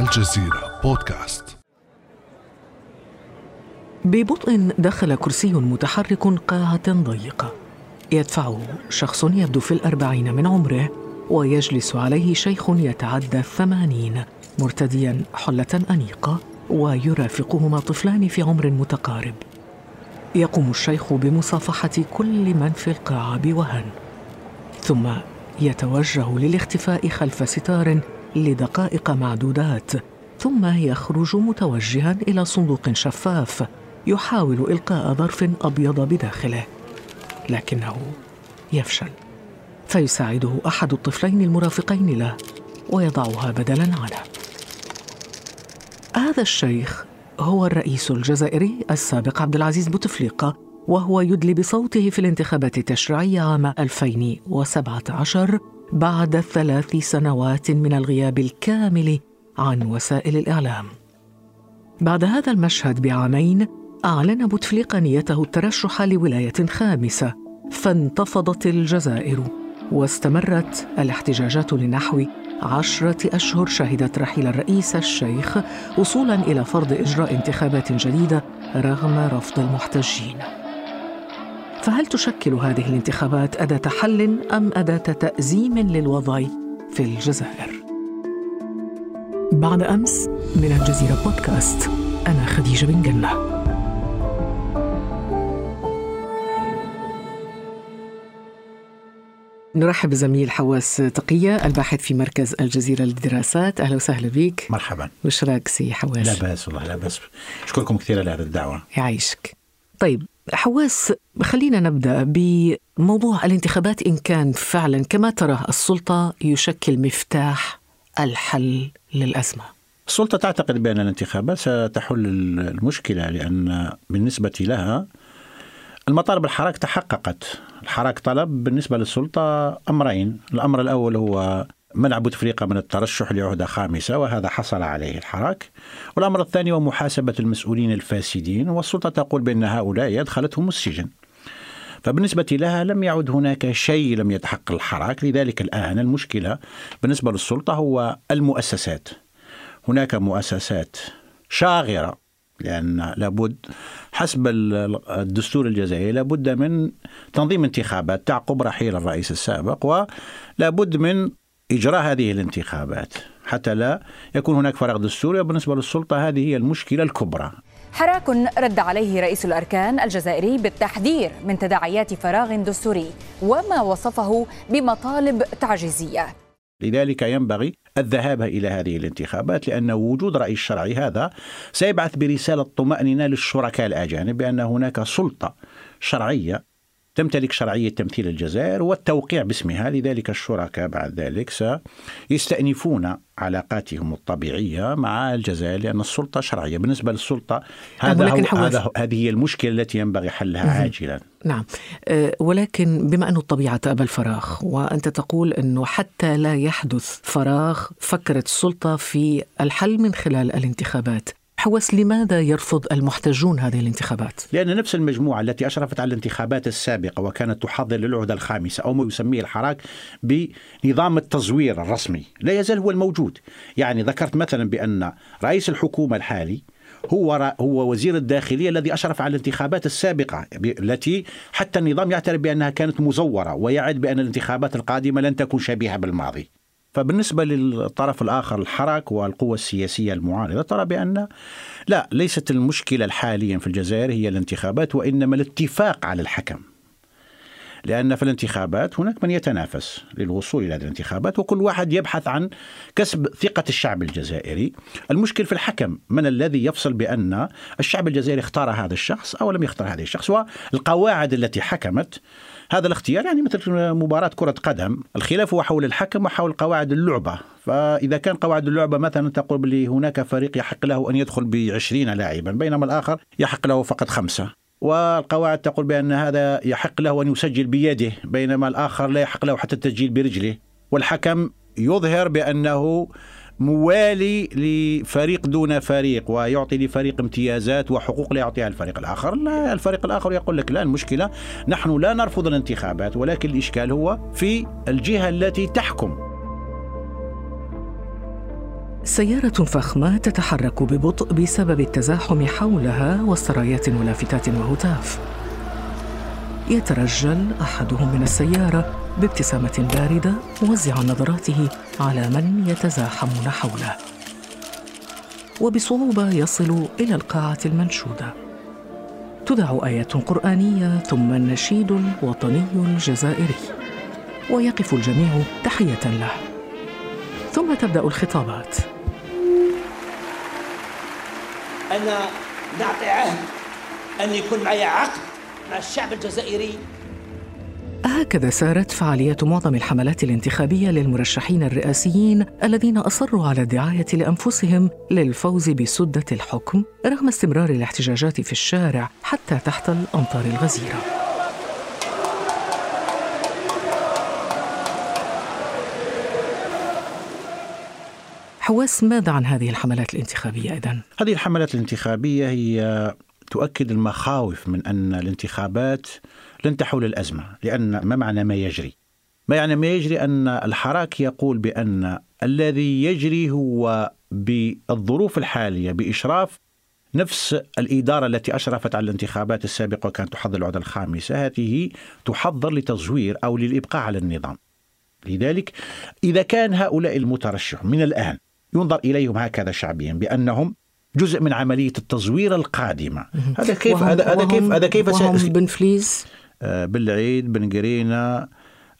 الجزيرة بودكاست. ببطء دخل كرسي متحرك قاعة ضيقة. يدفعه شخص يبدو في الأربعين من عمره ويجلس عليه شيخ يتعدى الثمانين مرتديا حلة أنيقة ويرافقهما طفلان في عمر متقارب. يقوم الشيخ بمصافحة كل من في القاعة بوهن ثم يتوجه للاختفاء خلف ستار لدقائق معدودات ثم يخرج متوجها إلى صندوق شفاف يحاول إلقاء ظرف أبيض بداخله لكنه يفشل فيساعده أحد الطفلين المرافقين له ويضعها بدلا عنه هذا الشيخ هو الرئيس الجزائري السابق عبد العزيز بوتفليقة وهو يدلي بصوته في الانتخابات التشريعية عام 2017 بعد ثلاث سنوات من الغياب الكامل عن وسائل الإعلام. بعد هذا المشهد بعامين أعلن بوتفليقه نيته الترشح لولاية خامسة فانتفضت الجزائر واستمرت الاحتجاجات لنحو عشرة أشهر شهدت رحيل الرئيس الشيخ وصولا إلى فرض إجراء انتخابات جديدة رغم رفض المحتجين. فهل تشكل هذه الانتخابات أداة حل أم أداة تأزيم للوضع في الجزائر؟ بعد أمس من الجزيرة بودكاست أنا خديجة بن جنة. نرحب بزميل حواس تقية الباحث في مركز الجزيرة للدراسات. أهلا وسهلا بك. مرحبا. وش رأيك سي حواس؟ لا بأس والله لا بأس. أشكركم كثير على هذه الدعوة. يعيشك. طيب حواس خلينا نبدأ بموضوع الانتخابات إن كان فعلا كما ترى السلطة يشكل مفتاح الحل للأزمة. السلطة تعتقد بأن الانتخابات ستحل المشكلة لأن بالنسبة لها المطالب الحراك تحققت الحراك طلب بالنسبة للسلطة أمرين الأمر الأول هو منع بوتفليقة من الترشح لعهدة خامسة وهذا حصل عليه الحراك. والأمر الثاني هو محاسبة المسؤولين الفاسدين والسلطة تقول بأن هؤلاء أدخلتهم السجن. فبالنسبة لها لم يعد هناك شيء لم يتحقق الحراك لذلك الآن المشكلة بالنسبة للسلطة هو المؤسسات. هناك مؤسسات شاغرة لأن لابد حسب الدستور الجزائري لابد من تنظيم انتخابات تعقب رحيل الرئيس السابق ولابد من إجراء هذه الانتخابات حتى لا يكون هناك فراغ دستوري وبالنسبة للسلطة هذه هي المشكلة الكبرى. حراك رد عليه رئيس الأركان الجزائري بالتحذير من تداعيات فراغ دستوري وما وصفه بمطالب تعجيزية. لذلك ينبغي الذهاب إلى هذه الانتخابات لأن وجود رئيس شرعي هذا سيبعث برسالة طمأنينة للشركاء الأجانب بأن هناك سلطة شرعية تمتلك شرعية تمثيل الجزائر والتوقيع باسمها لذلك الشركاء بعد ذلك سيستأنفون علاقاتهم الطبيعية مع الجزائر لأن السلطة شرعية. بالنسبة للسلطة هذا, هو هذا هذه هي المشكلة التي ينبغي حلها عاجلا. نعم. أه، ولكن بما أن الطبيعة تأبى الفراغ وأنت تقول أنه حتى لا يحدث فراغ فكرت السلطة في الحل من خلال الانتخابات. حواس لماذا يرفض المحتجون هذه الانتخابات؟ لأن نفس المجموعة التي أشرفت على الانتخابات السابقة وكانت تحضر للعهدة الخامسة أو ما يسميه الحراك بنظام التزوير الرسمي لا يزال هو الموجود يعني ذكرت مثلا بأن رئيس الحكومة الحالي هو هو وزير الداخلية الذي أشرف على الانتخابات السابقة التي حتى النظام يعترف بأنها كانت مزورة ويعد بأن الانتخابات القادمة لن تكون شبيهة بالماضي. فبالنسبة للطرف الآخر الحراك والقوى السياسية المعارضة ترى بأن لا ليست المشكلة حاليا في الجزائر هي الانتخابات وإنما الاتفاق على الحكم. لأن في الانتخابات هناك من يتنافس للوصول إلى الانتخابات وكل واحد يبحث عن كسب ثقة الشعب الجزائري. المشكل في الحكم من الذي يفصل بأن الشعب الجزائري اختار هذا الشخص أو لم يختار هذا الشخص؟ والقواعد التي حكمت هذا الاختيار يعني مثل مباراة كرة قدم الخلاف هو حول الحكم وحول قواعد اللعبة. فإذا كان قواعد اللعبة مثلا تقول بلي هناك فريق يحق له أن يدخل بعشرين لاعبا بينما الآخر يحق له فقط خمسة. والقواعد تقول بأن هذا يحق له أن يسجل بيده بينما الآخر لا يحق له حتى التسجيل برجله. والحكم يظهر بأنه موالي لفريق دون فريق ويعطي لفريق امتيازات وحقوق لا يعطيها الفريق الآخر. لا الفريق الآخر يقول لك لا المشكلة نحن لا نرفض الانتخابات ولكن الإشكال هو في الجهة التي تحكم. سيارة فخمة تتحرك ببطء بسبب التزاحم حولها وسرايات ولافتات وهتاف. يترجل أحدهم من السيارة بابتسامة باردة موزعا نظراته على من يتزاحمون حوله. وبصعوبة يصل إلى القاعة المنشودة. تذاع آيات قرآنية ثم النشيد الوطني الجزائري. ويقف الجميع تحية له. ثم تبدأ الخطابات. أنا نعطي عهد أن يكون معي عقد مع الشعب الجزائري. هكذا سارت فعاليات معظم الحملات الانتخابية للمرشحين الرئاسيين الذين أصروا على الدعاية لأنفسهم للفوز بسدة الحكم رغم استمرار الاحتجاجات في الشارع حتى تحت الأمطار الغزيرة. حواس ماذا عن هذه الحملات الانتخابية إذن؟ هذه الحملات الانتخابية هي تؤكد المخاوف من أن الانتخابات لن تحول الأزمة، لأن ما معنى ما يجري؟ ما يعني ما يجري أن الحراك يقول بأن الذي يجري هو بالظروف الحالية بإشراف نفس الإدارة التي أشرفت على الانتخابات السابقة وكانت تحضر العهدة الخامسة هذه تحضر لتزوير أو للإبقاء على النظام لذلك إذا كان هؤلاء المترشح من الآن ينظر إليهم هكذا شعبيا بأنهم جزء من عملية التزوير القادمة. هذا كيف هذا هذا كيف هذا كيف وهم بن فليس آه، بالعيد بن قرينة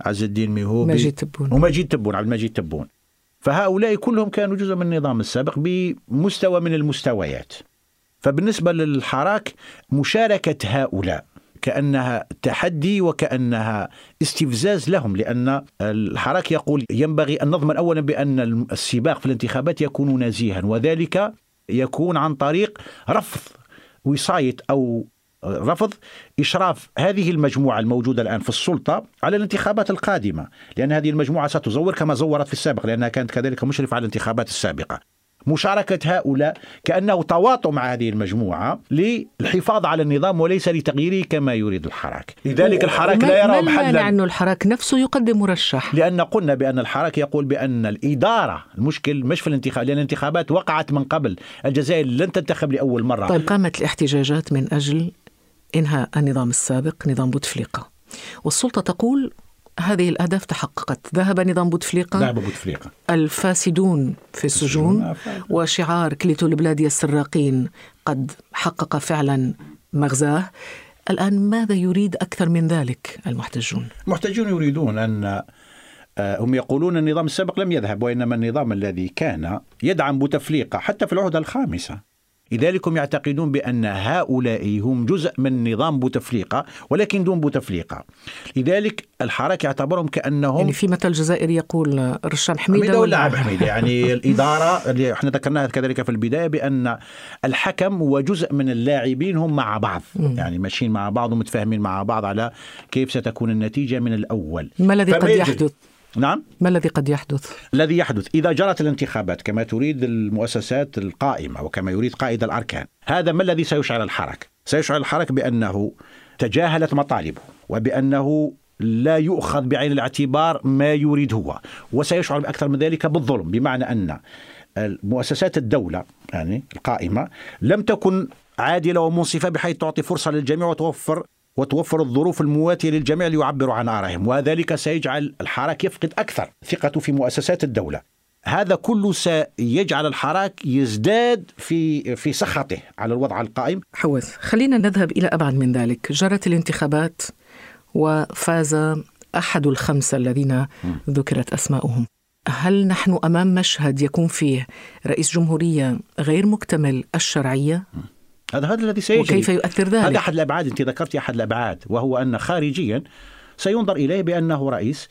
عز الدين ميهوبي مجيد تبون. ومجيد تبون عبد المجيد تبون. فهؤلاء كلهم كانوا جزء من النظام السابق بمستوى من المستويات. فبالنسبة للحراك مشاركة هؤلاء كأنها تحدي وكأنها استفزاز لهم لأن الحراك يقول ينبغي أن نضمن اولا بأن السباق في الانتخابات يكون نزيها وذلك يكون عن طريق رفض وصاية أو رفض إشراف هذه المجموعة الموجودة الآن في السلطة على الانتخابات القادمة، لأن هذه المجموعة ستزور كما زورت في السابق لأنها كانت كذلك مشرفة على الانتخابات السابقة. مشاركة هؤلاء كأنه تواطؤ مع هذه المجموعة للحفاظ على النظام وليس لتغييره كما يريد الحراك. لذلك الحراك لا يرى محلا. أن الحراك نفسه يقدم مرشح؟ لأن قلنا بأن الحراك يقول بأن الإدارة المشكل مش في الانتخاب لأن الانتخابات وقعت من قبل. الجزائر لن تنتخب لأول مرة. طيب قامت الاحتجاجات من أجل إنهاء النظام السابق نظام بوتفليقة. والسلطة تقول هذه الأهداف تحققت. ذهب نظام بوتفليقة. ذهب بوتفليقة. الفاسدون في السجون وشعار كليتو البلاد السراقين قد حقق فعلا مغزاه. الآن ماذا يريد أكثر من ذلك المحتجون؟ المحتجون يريدون أن آه، هم يقولون النظام السابق لم يذهب وإنما النظام الذي كان يدعم بوتفليقة حتى في العهدة الخامسة. لذلك هم يعتقدون بأن هؤلاء هم جزء من نظام بوتفليقة ولكن دون بوتفليقة. لذلك الحركة يعتبرهم كأنهم يعني في مثل جزائري يقول رشان حميدة ولا عبد حميد يعني الإدارة اللي إحنا ذكرناها كذلك في البداية بأن الحكم وجزء من اللاعبين هم مع بعض. يعني ماشيين مع بعض ومتفاهمين مع بعض على كيف ستكون النتيجة من الأول. ما الذي قد يحدث؟ نعم ما الذي قد يحدث؟ الذي يحدث إذا جرت الانتخابات كما تريد المؤسسات القائمة وكما يريد قائد الأركان هذا ما الذي سيشعل الحركة؟ سيشعل الحركة بأنه تجاهلت مطالبه وبأنه لا يؤخذ بعين الاعتبار ما يريد هو وسيشعر بأكثر من ذلك بالظلم بمعنى أن مؤسسات الدولة يعني القائمة لم تكن عادلة ومنصفة بحيث تعطي فرصة للجميع وتوفر وتوفر الظروف المواتية للجميع ليعبروا عن آرائهم وذلك سيجعل الحراك يفقد أكثر ثقته في مؤسسات الدولة. هذا كله سيجعل الحراك يزداد في في سخطه على الوضع القائم. حوث خلينا نذهب إلى أبعد من ذلك. جرت الانتخابات وفاز أحد الخمسة الذين ذكرت أسماؤهم. هل نحن أمام مشهد يكون فيه رئيس جمهورية غير مكتمل الشرعية؟ هذا هذا الذي سيجري وكيف يؤثر ذلك؟ هذا أحد الأبعاد أنت ذكرت أحد الأبعاد وهو أن خارجيا سينظر إليه بأنه رئيس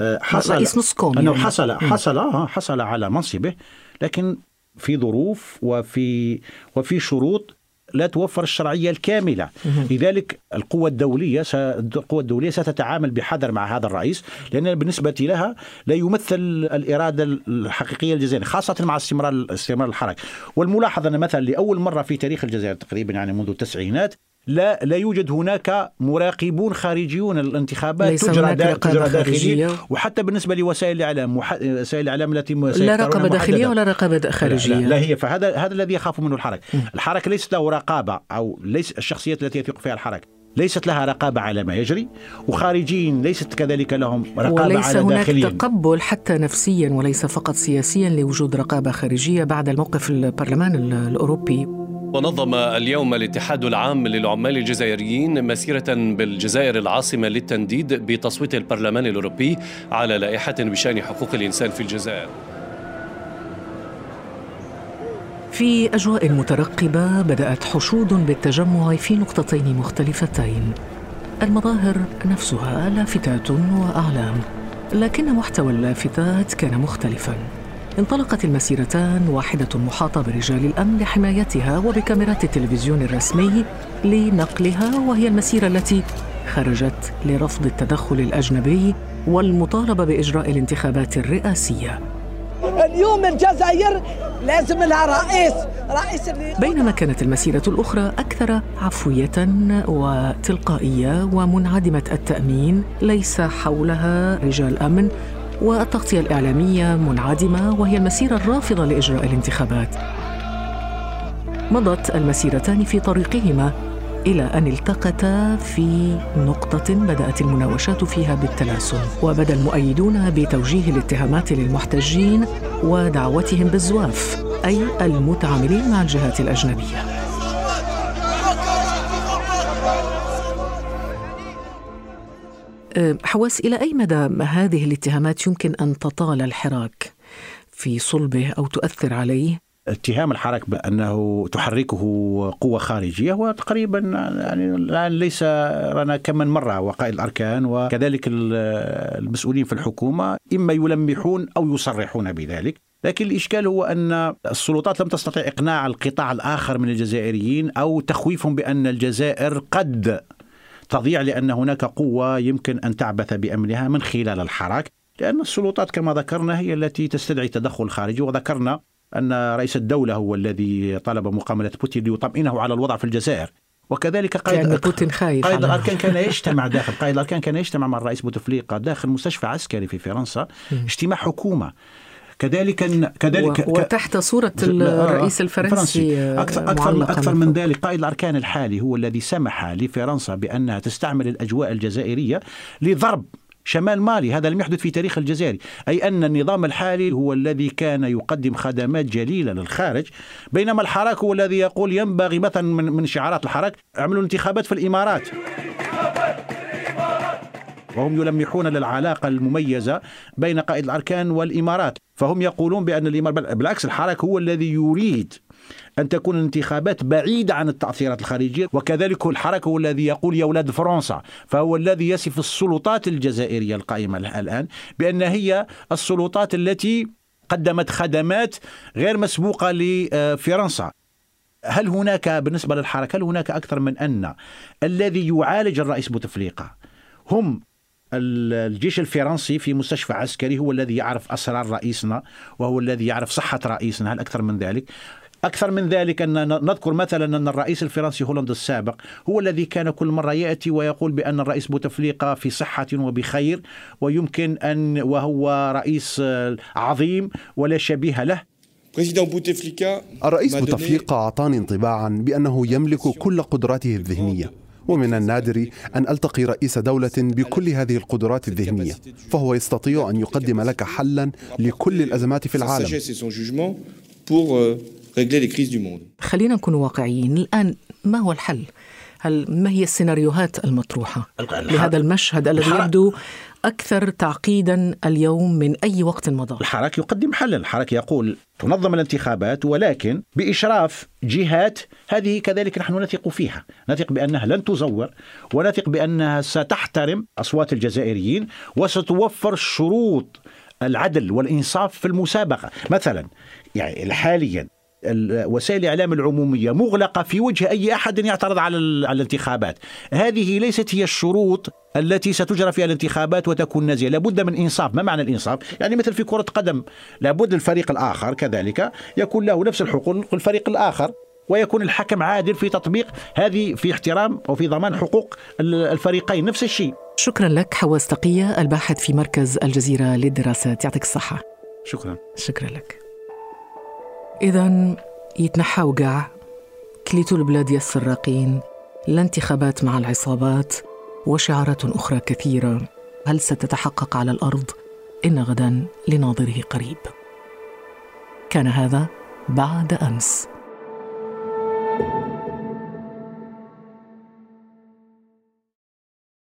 آه، حصل رئيس نص كوم أنه يعني. حصل حصل آه، حصل على منصبه لكن في ظروف وفي وفي شروط لا توفر الشرعية الكاملة. لذلك القوى الدولية القوى الدولية ستتعامل بحذر مع هذا الرئيس لأن بالنسبة لها لا يمثل الإرادة الحقيقية للجزائر خاصة مع استمرار استمرار الحركة. والملاحظة أن مثلا لأول مرة في تاريخ الجزائر تقريبا يعني منذ التسعينات لا لا يوجد هناك مراقبون خارجيون الانتخابات ليس تجرى, هناك دا رقابة تجرى داخليا خارجية. وحتى بالنسبة لوسائل الإعلام وح- وسائل الإعلام التي لا رقابة داخلية. ولا رقابة خارجية لا, لا, لا هي فهذا هذا الذي يخاف منه الحركة. الحركة ليست له رقابة أو ليس الشخصيات التي يثق فيها الحركة ليست لها رقابة على ما يجري وخارجيين ليست كذلك لهم رقابة وليس على هناك داخليا. تقبل حتى نفسيا وليس فقط سياسيا لوجود رقابة خارجية بعد الموقف البرلمان ال- الأوروبي. ونظم اليوم الاتحاد العام للعمال الجزائريين مسيرة بالجزائر العاصمة للتنديد بتصويت البرلمان الأوروبي على لائحة بشأن حقوق الإنسان في الجزائر. في أجواء مترقبة بدأت حشود بالتجمع في نقطتين مختلفتين. المظاهر نفسها لافتات وأعلام لكن محتوى اللافتات كان مختلفا. انطلقت المسيرتان واحدة محاطة برجال الأمن لحمايتها وبكاميرات التلفزيون الرسمي لنقلها وهي المسيرة التي خرجت لرفض التدخل الأجنبي والمطالبة بإجراء الانتخابات الرئاسية. اليوم الجزائر لازم لها رئيس رئيس اللي بينما كانت المسيرة الأخرى أكثر عفوية وتلقائية ومنعدمة التأمين ليس حولها رجال أمن والتغطية الإعلامية منعدمة وهي المسيرة الرافضة لإجراء الانتخابات. مضت المسيرتان في طريقهما إلى أن التقتا في نقطة بدأت المناوشات فيها بالتلاسن وبدأ المؤيدون بتوجيه الاتهامات للمحتجين ودعوتهم بالزواف أي المتعاملين مع الجهات الأجنبية. حواس إلى أي مدى هذه الاتهامات يمكن أن تطال الحراك في صلبه أو تؤثر عليه؟ اتهام الحركة بأنه تحركه قوة خارجية هو تقريبا يعني الآن ليس رانا كم من مرة وقائد الأركان وكذلك ال- المسؤولين في الحكومة إما يلمحون أو يصرحون بذلك. لكن الإشكال هو أن السلطات لم تستطع إقناع القطاع الآخر من الجزائريين أو تخويفهم بأن الجزائر قد تضيع لأن هناك قوة يمكن أن تعبث بأمنها من خلال الحراك لأن السلطات كما ذكرنا هي التي تستدعي تدخل خارجي وذكرنا أن رئيس الدولة هو الذي طلب مقاملة بوتين ليطمئنه على الوضع في الجزائر. وكذلك قائد كان بوتين خايف قائد الاركان كان يجتمع داخل قائد الاركان كان يجتمع مع الرئيس بوتفليقة داخل مستشفى عسكري في فرنسا اجتماع حكومة. كذلك كذلك و- وتحت صورة الرئيس الفرنسي آه، أكثر أكثر معلقة أكثر من. ذلك. قائد الأركان الحالي هو الذي سمح لفرنسا بأنها تستعمل الأجواء الجزائرية لضرب شمال مالي. هذا لم يحدث في تاريخ الجزائر. أي أن النظام الحالي هو الذي كان يقدم خدمات جليلة للخارج بينما الحراك هو الذي يقول ينبغي مثلا من, من شعارات الحراك اعملوا انتخابات في الإمارات. وهم يلمحون للعلاقة المميزة بين قائد الأركان والإمارات فهم يقولون بأن الإمارات بالعكس الحراك هو الذي يريد أن تكون الانتخابات بعيدة عن التأثيرات الخارجية وكذلك الحركة هو الذي يقول يا أولاد فرنسا فهو الذي يصف السلطات الجزائرية القائمة الآن بأن هي السلطات التي قدمت خدمات غير مسبوقة لفرنسا. هل هناك بالنسبة للحركة هل هناك أكثر من أن الذي يعالج الرئيس بوتفليقة هم الجيش الفرنسي في مستشفى عسكري هو الذي يعرف أسرار رئيسنا وهو الذي يعرف صحة رئيسنا. هل أكثر من ذلك؟ أكثر من ذلك أن نذكر مثلا أن الرئيس الفرنسي هولند السابق هو الذي كان كل مرة يأتي ويقول بأن الرئيس بوتفليقة في صحة وبخير ويمكن أن وهو رئيس عظيم ولا شبيه له. الرئيس بوتفليقة أعطاني انطباعا بأنه يملك كل قدراته الذهنية. ومن النادر أن ألتقي رئيس دولة بكل هذه القدرات الذهنية فهو يستطيع أن يقدم لك حلا لكل الأزمات في العالم. خلينا نكون واقعيين. الآن ما هو الحل؟ هل ما هي السيناريوهات المطروحة؟ لهذا المشهد الذي يبدو أكثر تعقيدا اليوم من أي وقت مضى. الحراك يقدم حلا. الحراك يقول تنظم الانتخابات ولكن بإشراف جهات هذه كذلك نحن نثق فيها. نثق بأنها لن تزور ونثق بأنها ستحترم أصوات الجزائريين وستوفر شروط العدل والإنصاف في المسابقة. مثلا يعني حاليا وسائل الاعلام العمومية مغلقة في وجه أي أحد يعترض على الانتخابات. هذه ليست هي الشروط التي ستجرى فيها الانتخابات وتكون نزيهه لابد من إنصاف. ما معنى الإنصاف؟ يعني مثل في كرة قدم. لابد الفريق الآخر كذلك يكون له نفس الحقوق. الفريق الآخر ويكون الحكم عادل في تطبيق هذه في احترام وفي ضمان حقوق الفريقين. نفس الشيء. شكرا لك حواس تقية الباحث في مركز الجزيرة للدراسات. يعطيك الصحة. شكرا. شكرا لك. إذا يتنحى وقع كليتو البلاد يا السراقين لا انتخابات مع العصابات وشعارات أخرى كثيرة. هل ستتحقق على الأرض؟ إن غدا لناظره قريب. كان هذا بعد أمس.